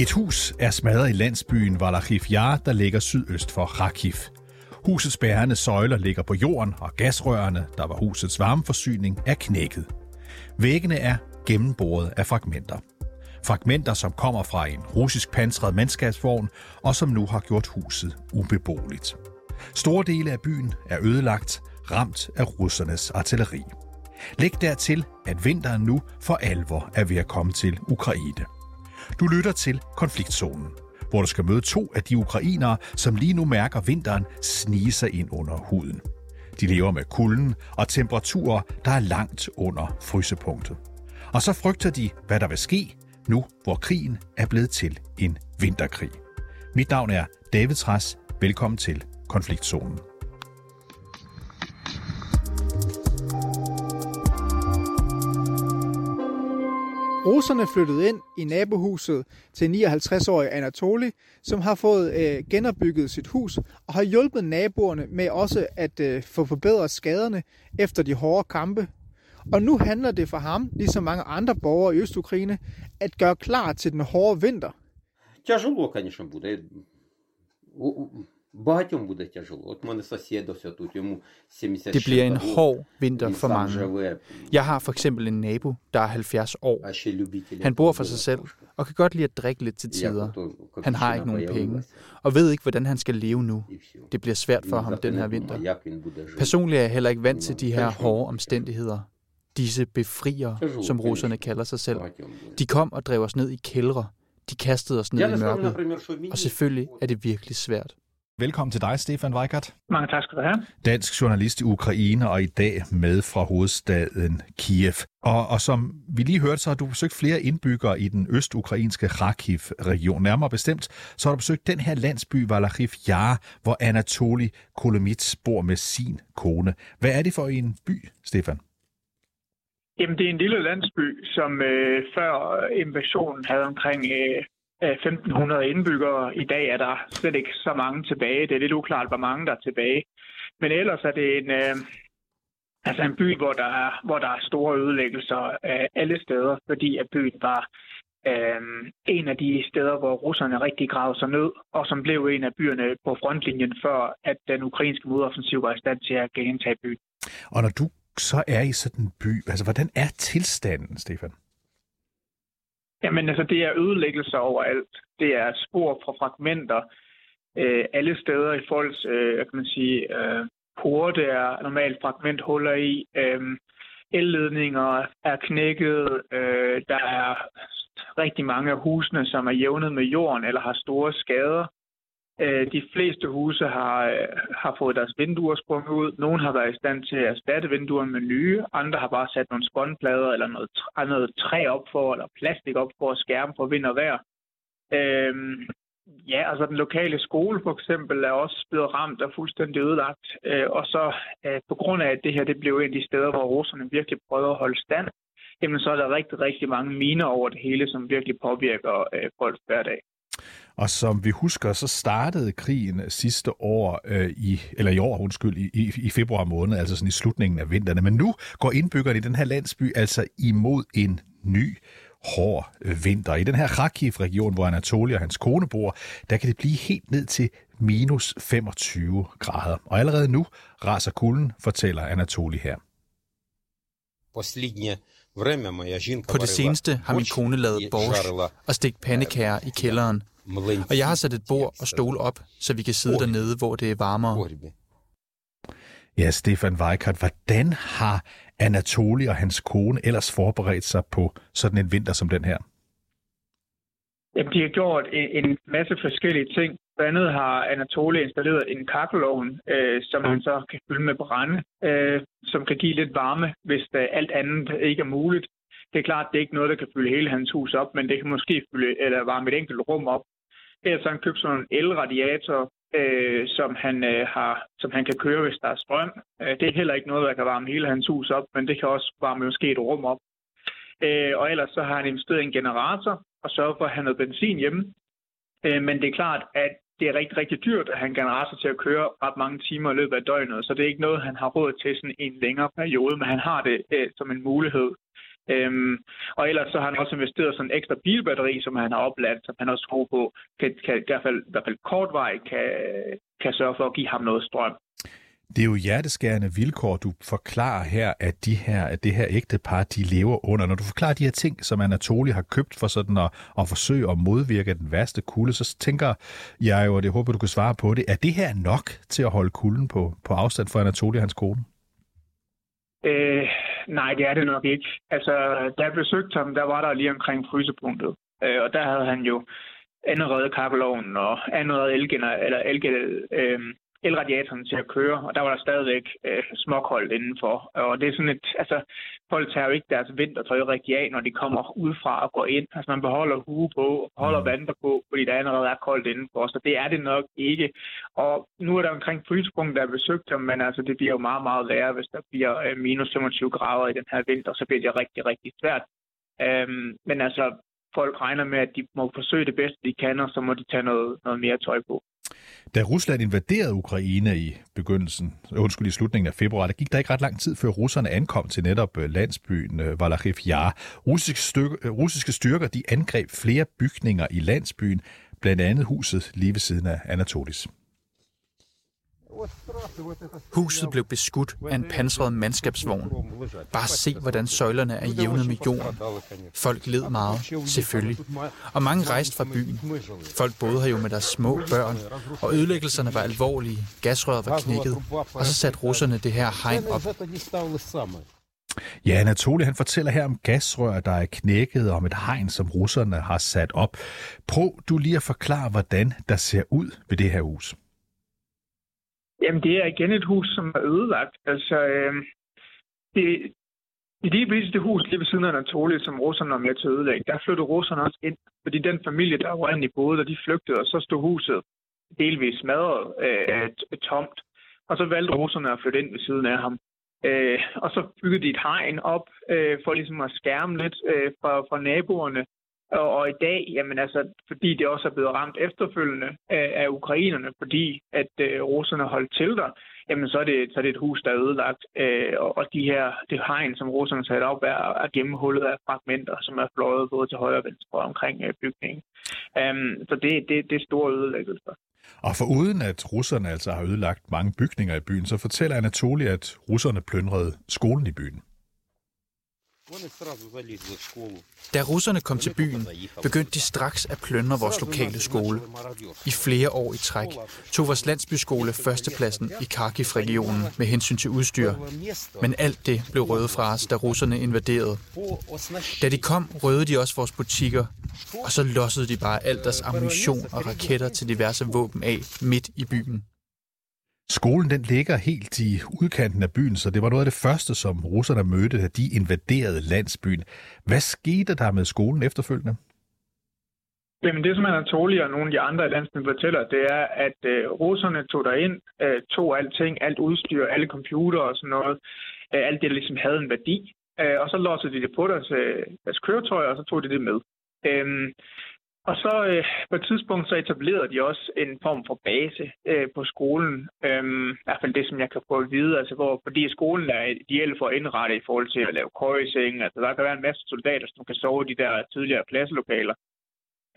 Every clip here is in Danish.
Et hus er smadret i landsbyen Valachiv Yar, der ligger sydøst for Kharkiv. Husets bærende søjler ligger på jorden, og gasrørene, der var husets varmeforsyning, er knækket. Væggene er gennemboret af fragmenter. Fragmenter, som kommer fra en russisk pansret mandskabsvogn, og som nu har gjort huset ubeboeligt. Store dele af byen er ødelagt, ramt af russernes artilleri. Læg dertil, at vinteren nu for alvor er ved at komme til Ukraine. Du lytter til konfliktzonen, hvor du skal møde to af de ukrainere, som lige nu mærker vinteren snige sig ind under huden. De lever med kulden og temperaturer, der er langt under frysepunktet. Og så frygter de, hvad der vil ske, nu hvor krigen er blevet til en vinterkrig. Mit navn er David Træs. Velkommen til Konfliktzonen. Russerne flyttede ind i nabohuset til 59-årige Anatoli, som har fået øh, genopbygget sit hus og har hjulpet naboerne med også at øh, få forbedret skaderne efter de hårde kampe. Og nu handler det for ham, ligesom mange andre borgere i Østukraine, at gøre klar til den hårde vinter. Тяжело, конечно, буде. Багатьом буде тяжело. От мене сусід ось тут, йому 70 Det bliver en hård vinter for mange. Jeg har for eksempel en nabo, der er 70 år. Han bor for sig selv og kan godt lide at drikke lidt til tider. Han har ikke nogen penge og ved ikke, hvordan han skal leve nu. Det bliver svært for ham den her vinter. Personligt er jeg heller ikke vant til de her hårde omstændigheder. Disse befrier, som russerne kalder sig selv. De kom og drev os ned i kældre. De kastede os ned i mørket. Og selvfølgelig er det virkelig svært. Velkommen til dig, Stefan Weikert. Mange tak skal du have. Dansk journalist i Ukraine og i dag med fra hovedstaden Kiev. Og, og som vi lige hørte, så har du besøgt flere indbyggere i den østukrainske Kharkiv-region. Nærmere bestemt, så har du besøgt den her landsby Valachiv Yar, hvor Anatoli Kolomits bor med sin kone. Hvad er det for en by, Stefan? Jamen, det er en lille landsby, som øh, før invasionen havde omkring øh, 1.500 indbyggere. I dag er der slet ikke så mange tilbage. Det er lidt uklart, hvor mange der er tilbage. Men ellers er det en, øh, altså en by, hvor der, er, hvor der er store ødelæggelser øh, alle steder, fordi at byen var øh, en af de steder, hvor russerne rigtig gravede sig ned, og som blev en af byerne på frontlinjen, før at den ukrainske modoffensiv var i stand til at genindtage byen. Og når du så er i sådan en by, altså hvordan er tilstanden, Stefan? Jamen altså, det er ødelæggelser overalt. Det er spor fra fragmenter øh, alle steder i folks, øh, kan man sige, øh, porte er normalt fragmenthuller i. Øh, elledninger er knækket. Øh, der er rigtig mange af husene, som er jævnet med jorden eller har store skader. Øh, de fleste huse har, øh, har fået deres vinduer sprunget ud. Nogle har været i stand til at erstatte vinduerne med nye. Andre har bare sat nogle spåndplader eller noget, noget træ op for, eller plastik op for at skærme for vind og vejr. Øhm, ja, altså den lokale skole for eksempel er også blevet ramt og fuldstændig ødelagt. Øh, og så øh, på grund af, at det her det blev en af de steder, hvor russerne virkelig prøvede at holde stand, jamen så er der rigtig, rigtig mange miner over det hele, som virkelig påvirker øh, folks hverdag. Og som vi husker, så startede krigen sidste år, øh, i, eller i år, undskyld, i, i februar måned, altså sådan i slutningen af vinteren. Men nu går indbyggerne i den her landsby altså imod en ny hård vinter. I den her Kharkiv-region, hvor Anatoly og hans kone bor, der kan det blive helt ned til minus 25 grader. Og allerede nu raser kulden, fortæller Anatoly her. På det seneste har min kone lavet borsch og stegt pandekager i kælderen. Og jeg har sat et bord og stol op, så vi kan sidde dernede, hvor det er varmere. Ja, Stefan Weikert, hvordan har Anatoli og hans kone ellers forberedt sig på sådan en vinter som den her? Jamen, de har gjort en, masse forskellige ting. Blandt andet har Anatoli installeret en kakkelovn, øh, som han så kan fylde med brænde, øh, som kan give lidt varme, hvis øh, alt andet ikke er muligt. Det er klart, det er ikke noget, der kan fylde hele hans hus op, men det kan måske fylde, eller varme et enkelt rum op. Ellers har han købt sådan en elradiator, øh, som, han, øh, har, som han kan køre, hvis der er strøm. Øh, det er heller ikke noget, der kan varme hele hans hus op, men det kan også varme måske et rum op. Øh, og ellers så har han investeret i en generator og sørget for at have noget benzin hjemme. Øh, men det er klart, at det er rigtig, rigtig dyrt at have en generator til at køre ret mange timer i løbet af døgnet, så det er ikke noget, han har råd til sådan en længere periode, men han har det øh, som en mulighed Øhm, og ellers så har han også investeret sådan en ekstra bilbatteri, som han har opladt, som han også tror på, kan, kan, i, hvert fald, i hvert fald kortvej kan, kan sørge for at give ham noget strøm. Det er jo hjerteskærende vilkår, du forklarer her, at, de her, at det her ægtepar, de lever under. Når du forklarer de her ting, som Anatoli har købt for sådan at, at forsøge at modvirke den værste kulde, så tænker jeg jo, og det håber du kan svare på det, er det her nok til at holde kulden på, på afstand for Anatoli og hans kone? Øh, nej, det er det nok ikke. Altså, da jeg besøgte ham, der var der lige omkring frysepunktet. Øh, og der havde han jo allerede kakkeloven og allerede elgener, eller elge, øh, elradiatoren til at køre, og der var der stadigvæk øh, småkoldt indenfor. Og det er sådan et, altså, folk tager jo ikke deres vintertøj rigtig af, når de kommer udefra og går ind. Altså, man beholder hue på, og holder mm. vanter på, fordi der allerede er koldt indenfor, så det er det nok ikke. Og nu er der omkring frysepunkt, der er besøgt ham, men altså, det bliver jo meget, meget værre, hvis der bliver øh, minus 25 grader i den her vinter, så bliver det rigtig, rigtig svært. Øhm, men altså, folk regner med, at de må forsøge det bedste, de kan, og så må de tage noget, noget mere tøj på. Da Rusland invaderede Ukraine i begyndelsen, undskyld, i slutningen af februar, der gik der ikke ret lang tid, før russerne ankom til netop øh, landsbyen øh, Valachiv Yar. Russiske, styrker, øh, russiske styrker de angreb flere bygninger i landsbyen, blandt andet huset lige ved siden af Anatolis. Huset blev beskudt af en pansret mandskabsvogn. Bare se, hvordan søjlerne er jævnet med jorden. Folk led meget, selvfølgelig. Og mange rejste fra byen. Folk boede her jo med deres små børn, og ødelæggelserne var alvorlige. Gasrøret var knækket, og så satte russerne det her hegn op. Ja, Anatoly han fortæller her om gasrør, der er knækket, og om et hegn, som russerne har sat op. Prøv du lige at forklare, hvordan der ser ud ved det her hus. Jamen, det er igen et hus, som er ødelagt. Altså, øh, det, i det viste det hus lige ved siden af Anatoli, som russerne var med til at ødelægge, der flyttede russerne også ind. Fordi den familie, der var boede i boede, de flygtede, og så stod huset delvis smadret øh, tomt. Og så valgte russerne at flytte ind ved siden af ham. Øh, og så byggede de et hegn op øh, for ligesom at skærme lidt øh, fra, fra naboerne. Og, og i dag, jamen altså, fordi det også er blevet ramt efterfølgende af, af ukrainerne, fordi at øh, russerne holdt til der, jamen så er det, så er det et hus, der er ødelagt. Øh, og, og de her, det hegn, som russerne satte op, er, er gennemhullet af fragmenter, som er fløjet både til højre og venstre omkring øh, bygningen. Um, så det, det, det er store ødelæggelser. Og for uden at russerne altså har ødelagt mange bygninger i byen, så fortæller Anatoly, at russerne plyndrede skolen i byen. Da russerne kom til byen, begyndte de straks at plyndre vores lokale skole. I flere år i træk tog vores landsbyskole førstepladsen i Kharkiv-regionen med hensyn til udstyr. Men alt det blev røvet fra os, da russerne invaderede. Da de kom, røvede de også vores butikker, og så lossede de bare alt deres ammunition og raketter til diverse våben af midt i byen. Skolen den ligger helt i udkanten af byen, så det var noget af det første, som russerne mødte, da de invaderede landsbyen. Hvad skete der med skolen efterfølgende? Jamen det, som Anatoli og nogle af de andre i landsbyen fortæller, det er, at øh, russerne tog derind, øh, tog alting, alt udstyr, alle computer og sådan noget, øh, alt det, der ligesom havde en værdi, øh, og så låste de det på deres, øh, deres køretøj, og så tog de det med. Øh, og så øh, på et tidspunkt så etablerede de også en form for base øh, på skolen. Øhm, I hvert fald det, som jeg kan få at vide. Altså, hvor, fordi skolen er ideelt for at indrette i forhold til at lave køjeseng. Altså, der kan være en masse soldater, som kan sove i de der tidligere klasselokaler.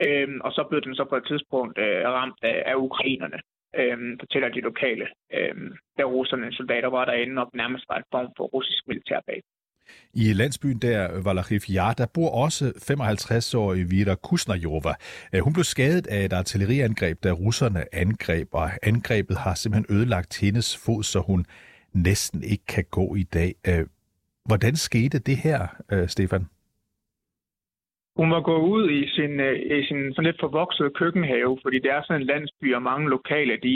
Øhm, og så blev den så på et tidspunkt øh, ramt af, af ukrainerne, øhm, fortæller de lokale. Øhm, der russerne soldater var derinde, og nærmest var en form for russisk militærbase. I landsbyen der, Valachif Yar, der bor også 55-årige Vira Kusnajova. Øh, hun blev skadet af et artilleriangreb, da russerne angreb, og angrebet har simpelthen ødelagt hendes fod, så hun næsten ikke kan gå i dag. Øh, hvordan skete det her, øh, Stefan? Hun var gået ud i sin, i sin sådan lidt forvoksede køkkenhave, fordi det er sådan en landsby, og mange lokale, de,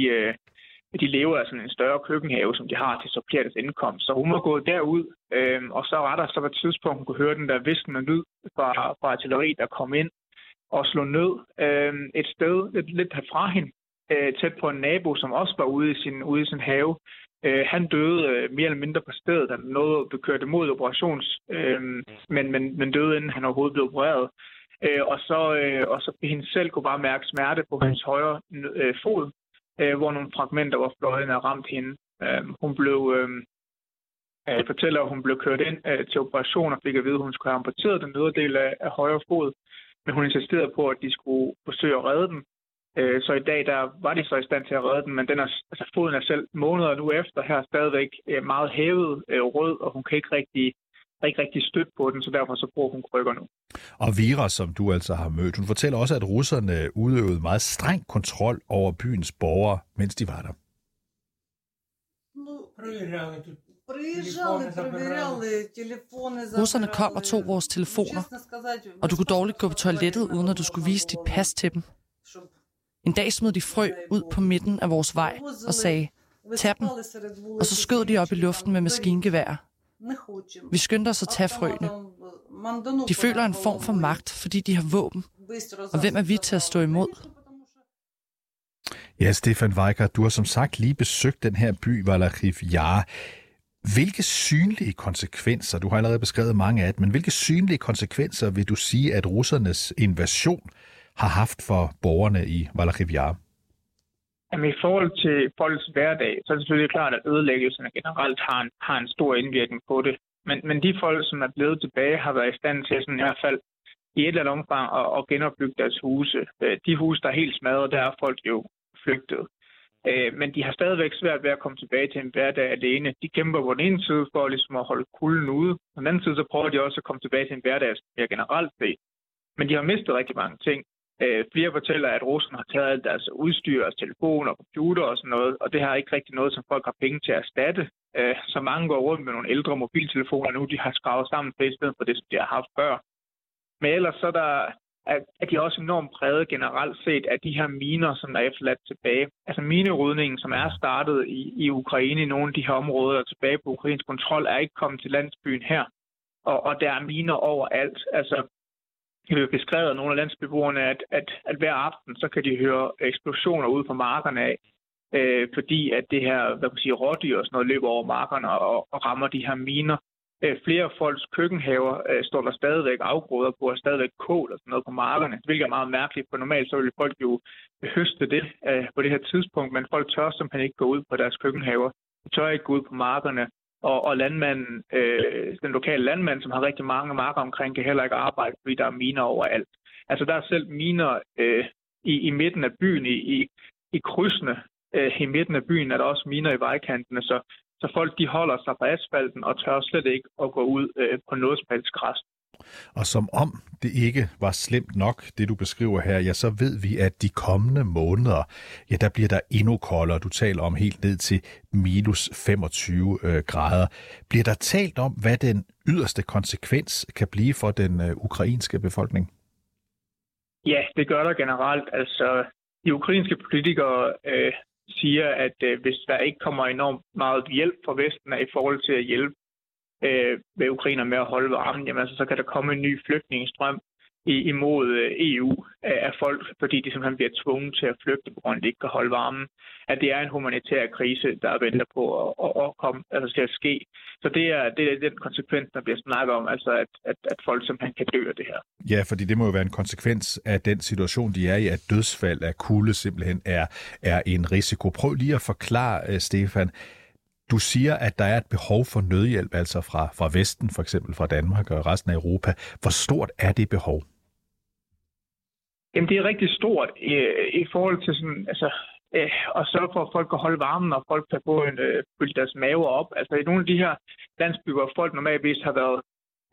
de lever af sådan en større køkkenhave, som de har til supplere deres indkomst. Så hun var gået derud, øh, og så var der så på et tidspunkt, hun kunne høre den der viskende lyd fra, fra artilleri, der kom ind og slå ned øh, et sted lidt, lidt herfra hende, øh, tæt på en nabo, som også var ude i sin, ude i sin have. Øh, han døde øh, mere eller mindre på stedet. Han nåede at mod operations, øh, men, men, men døde inden han overhovedet blev opereret. Øh, og så, øh, og så hende selv kunne bare mærke smerte på hendes højre øh, fod, øh, hvor nogle fragmenter var fløjet og ramt hende. Øh, hun blev... Øh, øh, fortæller, at hun blev kørt ind øh, til operation og fik at vide, at hun skulle have amputeret den nedre del af, af højre fod. Men hun insisterede på, at de skulle forsøge at redde den. Øh, så i dag der var de så i stand til at redde den, men den er, altså, foden er selv måneder nu efter her stadigvæk øh, meget hævet øh, rød, og hun kan ikke rigtig ikke rigtig støtte på den, så derfor så bruger hun krykker nu. Og Vira, som du altså har mødt, hun fortæller også, at russerne udøvede meget streng kontrol over byens borgere, mens de var der. Russerne kom og tog vores telefoner, og du kunne dårligt gå på toilettet, uden at du skulle vise dit pas til dem. En dag smed de frø ud på midten af vores vej og sagde, tag dem, og så skød de op i luften med maskingevær. Vi skyndte os at tage frøene. De føler en form for magt, fordi de har våben. Og hvem er vi til at stå imod? Ja, Stefan Weikert, du har som sagt lige besøgt den her by, Valachiv Jar. Hvilke synlige konsekvenser, du har allerede beskrevet mange af dem, men hvilke synlige konsekvenser vil du sige, at russernes invasion har haft for borgerne i Valachiv Jar? Jamen, i forhold til folks hverdag, så er det selvfølgelig klart, at ødelæggelserne generelt har en, har en stor indvirkning på det. Men, men de folk, som er blevet tilbage, har været i stand til sådan i hvert fald i et eller andet omfang at, at genopbygge deres huse. Øh, de huse, der er helt smadret, der er folk jo flygtet. Øh, men de har stadigvæk svært ved at komme tilbage til en hverdag alene. De kæmper på den ene side for ligesom at holde kulden ude. På den anden side så prøver de også at komme tilbage til en hverdag mere generelt set. Men de har mistet rigtig mange ting. Øh, flere fortæller, at russerne har taget alt deres udstyr, telefoner, computer og sådan noget, og det har ikke rigtig noget, som folk har penge til at erstatte. Øh, så mange går rundt med nogle ældre mobiltelefoner nu, de har skravet sammen til i stedet for det, som de har haft før. Men ellers så er, der, er de også enormt præget generelt set af de her miner, som der er efterladt tilbage. Altså minerydningen, som er startet i, i Ukraine i nogle af de her områder tilbage på ukrainsk kontrol, er ikke kommet til landsbyen her. Og, og der er miner overalt. Altså beskrevet af nogle af landsbeboerne, at, at, at hver aften, så kan de høre eksplosioner ud på markerne af, øh, fordi at det her, hvad kan sige, rådyr og sådan noget løber over markerne og, og rammer de her miner. Øh, flere folks køkkenhaver øh, står der stadigvæk afgrøder på, og stadigvæk kål og sådan noget på markerne, hvilket er meget mærkeligt, for normalt så ville folk jo høste det øh, på det her tidspunkt, men folk tør simpelthen ikke gå ud på deres køkkenhaver. De tør ikke gå ud på markerne, og, og landmanden, øh, den lokale landmand, som har rigtig mange marker omkring, kan heller ikke arbejde, fordi der er miner overalt. Altså der er selv miner øh, i, i midten af byen, i, i, i krydsene øh, i midten af byen, er der også miner i vejkantene, så, så folk de holder sig på asfalten og tør slet ikke at gå ud øh, på noget som helst græs. Og som om det ikke var slemt nok, det du beskriver her, ja, så ved vi, at de kommende måneder, ja, der bliver der endnu koldere. Du taler om helt ned til minus 25 øh, grader. Bliver der talt om, hvad den yderste konsekvens kan blive for den øh, ukrainske befolkning? Ja, det gør der generelt. Altså, de ukrainske politikere øh, siger, at øh, hvis der ikke kommer enormt meget hjælp fra Vesten i forhold til at hjælpe øh, med ukrainer med at holde varmen, jamen altså, så kan der komme en ny flygtningestrøm imod øh, EU af folk, fordi de simpelthen bliver tvunget til at flygte, på grund af, at de ikke kan holde varmen. At det er en humanitær krise, der venter på at, at, at komme, altså til at ske. Så det er, det er den konsekvens, der bliver snakket om, altså at, at, at folk simpelthen kan dø af det her. Ja, fordi det må jo være en konsekvens af den situation, de er i, at dødsfald af kulde simpelthen er, er en risiko. Prøv lige at forklare, øh, Stefan, du siger, at der er et behov for nødhjælp, altså fra, fra Vesten, for eksempel fra Danmark og resten af Europa. Hvor stort er det behov? Jamen, det er rigtig stort i, i forhold til sådan, altså, øh, at sørge for, at folk kan holde varmen, og folk kan få en, øh, fylde deres mave op. Altså, i nogle af de her landsbyer, hvor folk normalvis har været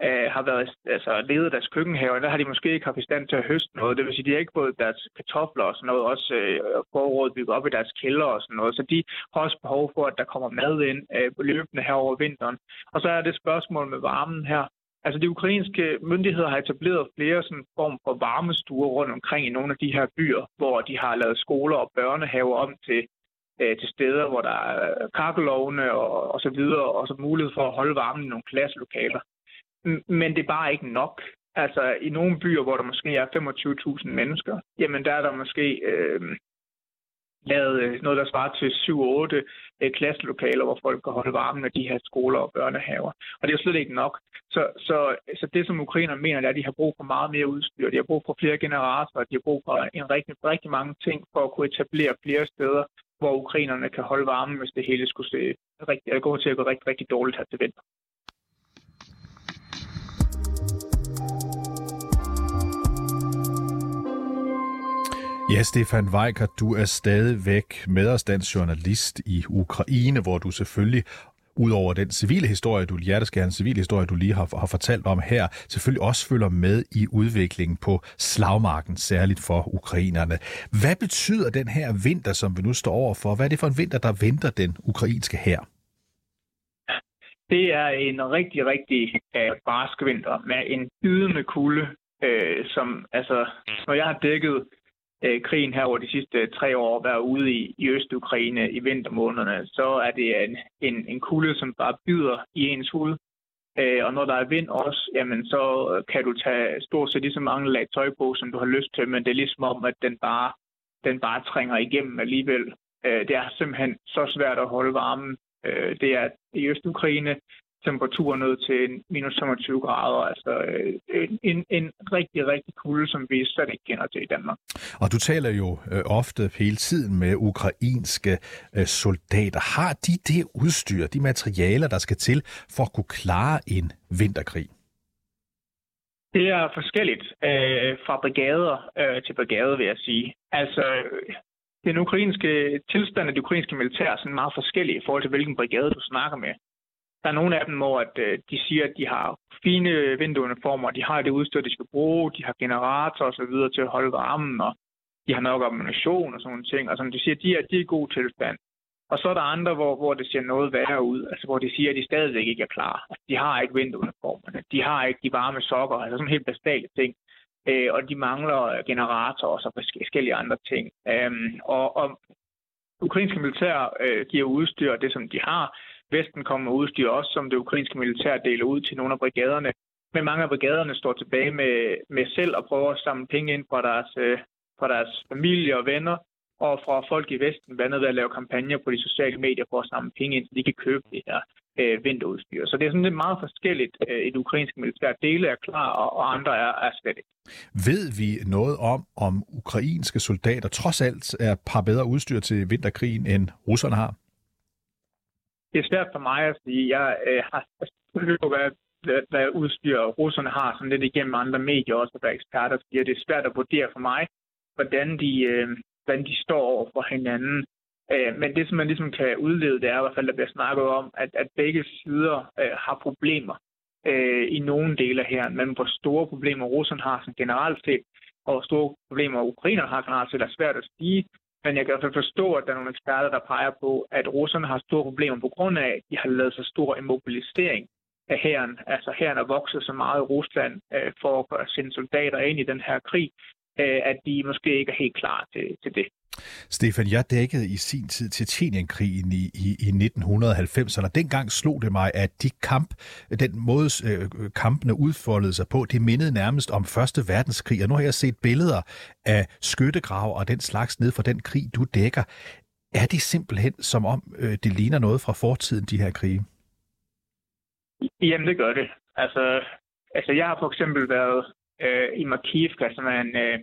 øh, har været altså, ledet deres køkkenhaver, der har de måske ikke haft i stand til at høste noget. Det vil sige, de har ikke fået deres kartofler og sådan noget, også øh, forrådet bygget op i deres kælder og sådan noget. Så de har også behov for, at der kommer mad ind øh, løbende her over vinteren. Og så er det spørgsmål med varmen her. Altså de ukrainske myndigheder har etableret flere sådan form for varmestuer rundt omkring i nogle af de her byer, hvor de har lavet skoler og børnehaver om til, øh, til steder, hvor der er kakkelovne og, og så videre, og så mulighed for at holde varmen i nogle klasselokaler. Men det er bare ikke nok. Altså i nogle byer, hvor der måske er 25.000 mennesker, jamen der er der måske øh, lavet øh, noget, der svarer til 7-8 øh, klasselokaler, hvor folk kan holde varmen af de her skoler og børnehaver. Og det er slet ikke nok. Så, så, så det, som ukrainerne mener, det er, at de har brug for meget mere udstyr. De har brug for flere generatorer. De har brug for en rigtig, rigtig mange ting for at kunne etablere flere steder, hvor ukrainerne kan holde varmen, hvis det hele skulle se rigtig, gå til at gå rigtig, rigtig dårligt her til vinter. Ja, Stefan Weikert, du er stadigvæk med os, dansk journalist i Ukraine, hvor du selvfølgelig udover den civile historie, du hjerteskærende civile historie, du lige har, har fortalt om her, selvfølgelig også følger med i udviklingen på slagmarken, særligt for ukrainerne. Hvad betyder den her vinter, som vi nu står overfor? Hvad er det for en vinter, der venter den ukrainske her? Det er en rigtig, rigtig uh, barsk vinter med en ydende kulde, øh, som altså, når jeg har dækket øh, krigen her over de sidste tre år været ude i, i Øst-Ukraine i vintermånederne, så er det en, en, en kulde, som bare bider i ens hud. Øh, og når der er vind også, jamen så kan du tage stort set lige så mange lag tøj på, som du har lyst til, men det er ligesom om, at den bare, den bare trænger igennem alligevel. Øh, det er simpelthen så svært at holde varmen. Øh, det er i Øst-Ukraine, temperaturer ned til minus 25 grader. Altså øh, en, en rigtig, rigtig kulde, som vi slet ikke kender til i Danmark. Og du taler jo øh, ofte hele tiden med ukrainske øh, soldater. Har de det udstyr, de materialer, der skal til for at kunne klare en vinterkrig? Det er forskelligt øh, fra brigader øh, til brigade, vil jeg sige. Altså, den ukrainske tilstand af det ukrainske militær er sådan meget forskellig i forhold til, hvilken brigade du snakker med. Der er nogle af dem, hvor at, øh, de siger, at de har fine vindueuniformer, de har det udstyr, de skal bruge, de har generatorer osv. til at holde varmen, og de har nok ammunition og sådan nogle ting. Og som de siger, de er, de er i god tilstand. Og så er der andre, hvor, hvor det ser noget værre ud, altså hvor de siger, at de stadigvæk ikke er klar. Altså, de har ikke vindueuniformerne, de har ikke de varme sokker, altså sådan helt basale ting. Øh, og de mangler generatorer og så forskellige andre ting. Øhm, og, og ukrainske militær øh, giver udstyr det, som de har, Vesten kommer med udstyr også, som det ukrainske militær deler ud til nogle af brigaderne. Men mange af brigaderne står tilbage med, med selv og prøver at samle penge ind fra deres, øh, fra deres familie og venner, og fra folk i Vesten, blandt andet ved at lave kampagner på de sociale medier for at samle penge ind, så de kan købe det her øh, vinterudstyr. Så det er sådan lidt meget forskelligt. Øh, et ukrainsk militær dele er klar, og, og andre er, er slet ikke. Ved vi noget om, om ukrainske soldater trods alt er par bedre udstyr til vinterkrigen, end russerne har? Det er svært for mig at sige. Jeg øh, har hørt, hvad, hvad, hvad udstyr russerne har, sådan lidt igennem andre medier også, der eksperter fordi Det er svært at vurdere for mig, hvordan de, øh, hvordan de står over for hinanden. Øh, men det, som man ligesom kan udlede, det er i hvert fald, der bliver snakket om, at, at begge sider øh, har problemer øh, i nogle dele her, men hvor store problemer russerne har sådan generelt set, og hvor store problemer ukrainerne har generelt set, er svært at sige. Men jeg kan i hvert fald forstå, at der er nogle eksperter, der peger på, at russerne har store problemer på grund af, at de har lavet så stor en mobilisering af hæren. Altså hæren er vokset så meget i Rusland øh, for at sende soldater ind i den her krig, øh, at de måske ikke er helt klar til, til det. Stefan, jeg dækkede i sin tid Tjetjenienkrigen i, i, i 1990'erne. Dengang slog det mig, at de kamp, den måde øh, kampene udfoldede sig på, det mindede nærmest om Første Verdenskrig. Og nu har jeg set billeder af skyttegrav og den slags ned fra den krig, du dækker. Er det simpelthen som om, øh, det ligner noget fra fortiden, de her krige? Jamen, det gør det. Altså, altså jeg har for eksempel været øh, i Makivka, som er en, øh,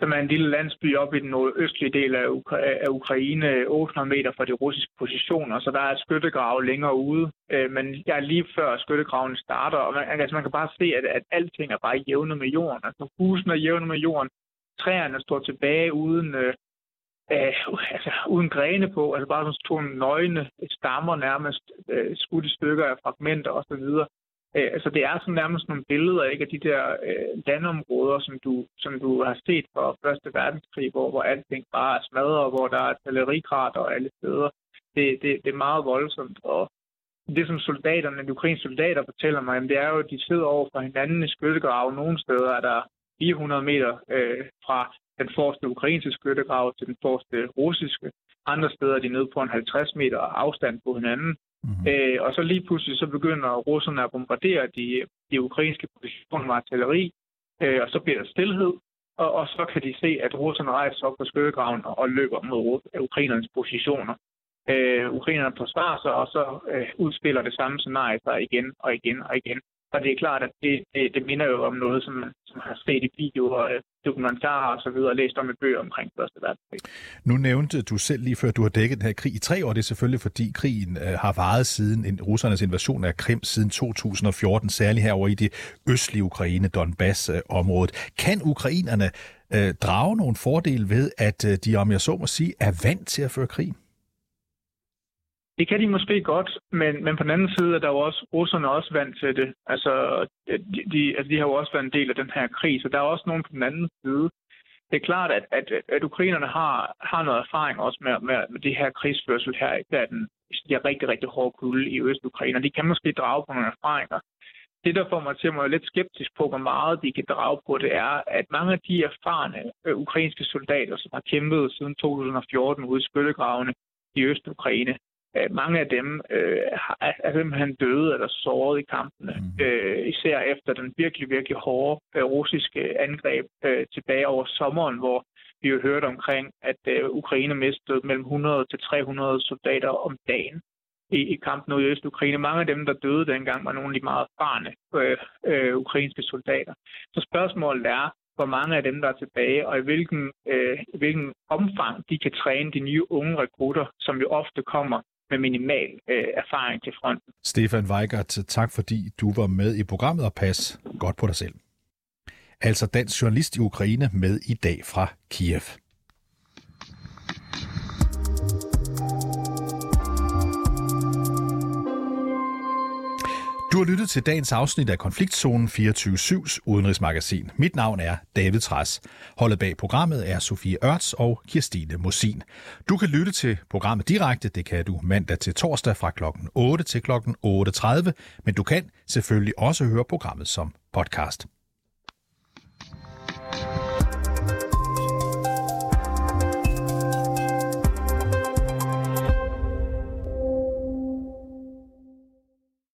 som er en lille landsby op i den nordøstlige del af, Ukra- af Ukraine, 800 meter fra de russiske positioner, så der er et skyttegrav længere ude. Øh, men jeg er lige før skyttegraven starter, og man, altså man kan bare se, at, at alting er bare jævne med jorden. Altså husene er jævne med jorden, træerne står tilbage uden, øh, øh, altså, uden grene på, altså bare sådan to nøgne stammer nærmest, øh, skudt i stykker af fragmenter osv. Øh, altså det er sådan nærmest nogle billeder ikke, af de der øh, landområder, som du, som du har set fra Første Verdenskrig, hvor, hvor alting bare er smadret, og hvor der er artillerikrater alle steder. Det, det, det er meget voldsomt, og det som soldaterne, de ukrainske soldater fortæller mig, det er jo, at de sidder over for hinanden i skyttegrave. Nogle steder er der 400 meter øh, fra den forreste ukrainske skyttegrav til den forreste russiske. Andre steder er de nede på en 50 meter afstand på hinanden. Mm-hmm. Øh, og så lige pludselig så begynder russerne at bombardere de, de ukrainske positioner med artilleri, øh, og så bliver der stillhed, og, og så kan de se, at russerne rejser op på skyttegraven og, og løber mod ukrainernes positioner. Øh, ukrainerne forsvarer sig, og så øh, udspiller det samme scenarie sig igen og igen og igen. Og det er klart, at det, det, det minder jo om noget, som man som har set i videoer, øh, dokumentarer og så videre, og læst om i bøger omkring Første Verdenskrig. Nu nævnte du selv lige før, at du har dækket den her krig i tre år. Det er selvfølgelig, fordi krigen øh, har varet siden en, russernes invasion af Krim siden 2014, særligt herover i det østlige Ukraine, Donbass-området. Kan ukrainerne øh, drage nogle fordele ved, at øh, de, om jeg så må sige, er vant til at føre krig? Det kan de måske godt, men, men på den anden side er der jo også russerne også vant til det. Altså de, de, altså, de har jo også været en del af den her krig, så der er også nogen på den anden side. Det er klart, at, at, at ukrainerne har, har noget erfaring også med, med, med det her krigsførsel her, der den, de har rigtig, rigtig hårde kulde i Øst-Ukraine, de kan måske drage på nogle erfaringer. Det, der får mig til at være lidt skeptisk på, hvor meget de kan drage på, det er, at mange af de erfarne øh, ukrainske soldater, som har kæmpet siden 2014 ude i skyttegravene i Øst-Ukraine, mange af dem øh, er simpelthen døde eller såret i kampene, mm. øh, især efter den virkelig, virkelig hårde øh, russiske angreb øh, tilbage over sommeren, hvor vi jo hørte omkring, at øh, Ukraine mistede mellem 100 til 300 soldater om dagen i, i kampen ud i Øst-Ukraine. Mange af dem, der døde dengang, var nogle af de meget erfarne øh, øh, ukrainske soldater. Så spørgsmålet er, hvor mange af dem, der er tilbage, og i hvilken, øh, i hvilken omfang de kan træne de nye unge rekrutter, som jo ofte kommer med minimal øh, erfaring til fronten. Stefan Weigert, tak fordi du var med i programmet, og pas godt på dig selv. Altså dansk journalist i Ukraine med i dag fra Kiev. Du har lyttet til dagens afsnit af Konfliktzonen 24-7's udenrigsmagasin. Mit navn er David Træs. Holdet bag programmet er Sofie Ørts og Kirstine Mosin. Du kan lytte til programmet direkte. Det kan du mandag til torsdag fra kl. 8 til kl. 8.30. Men du kan selvfølgelig også høre programmet som podcast.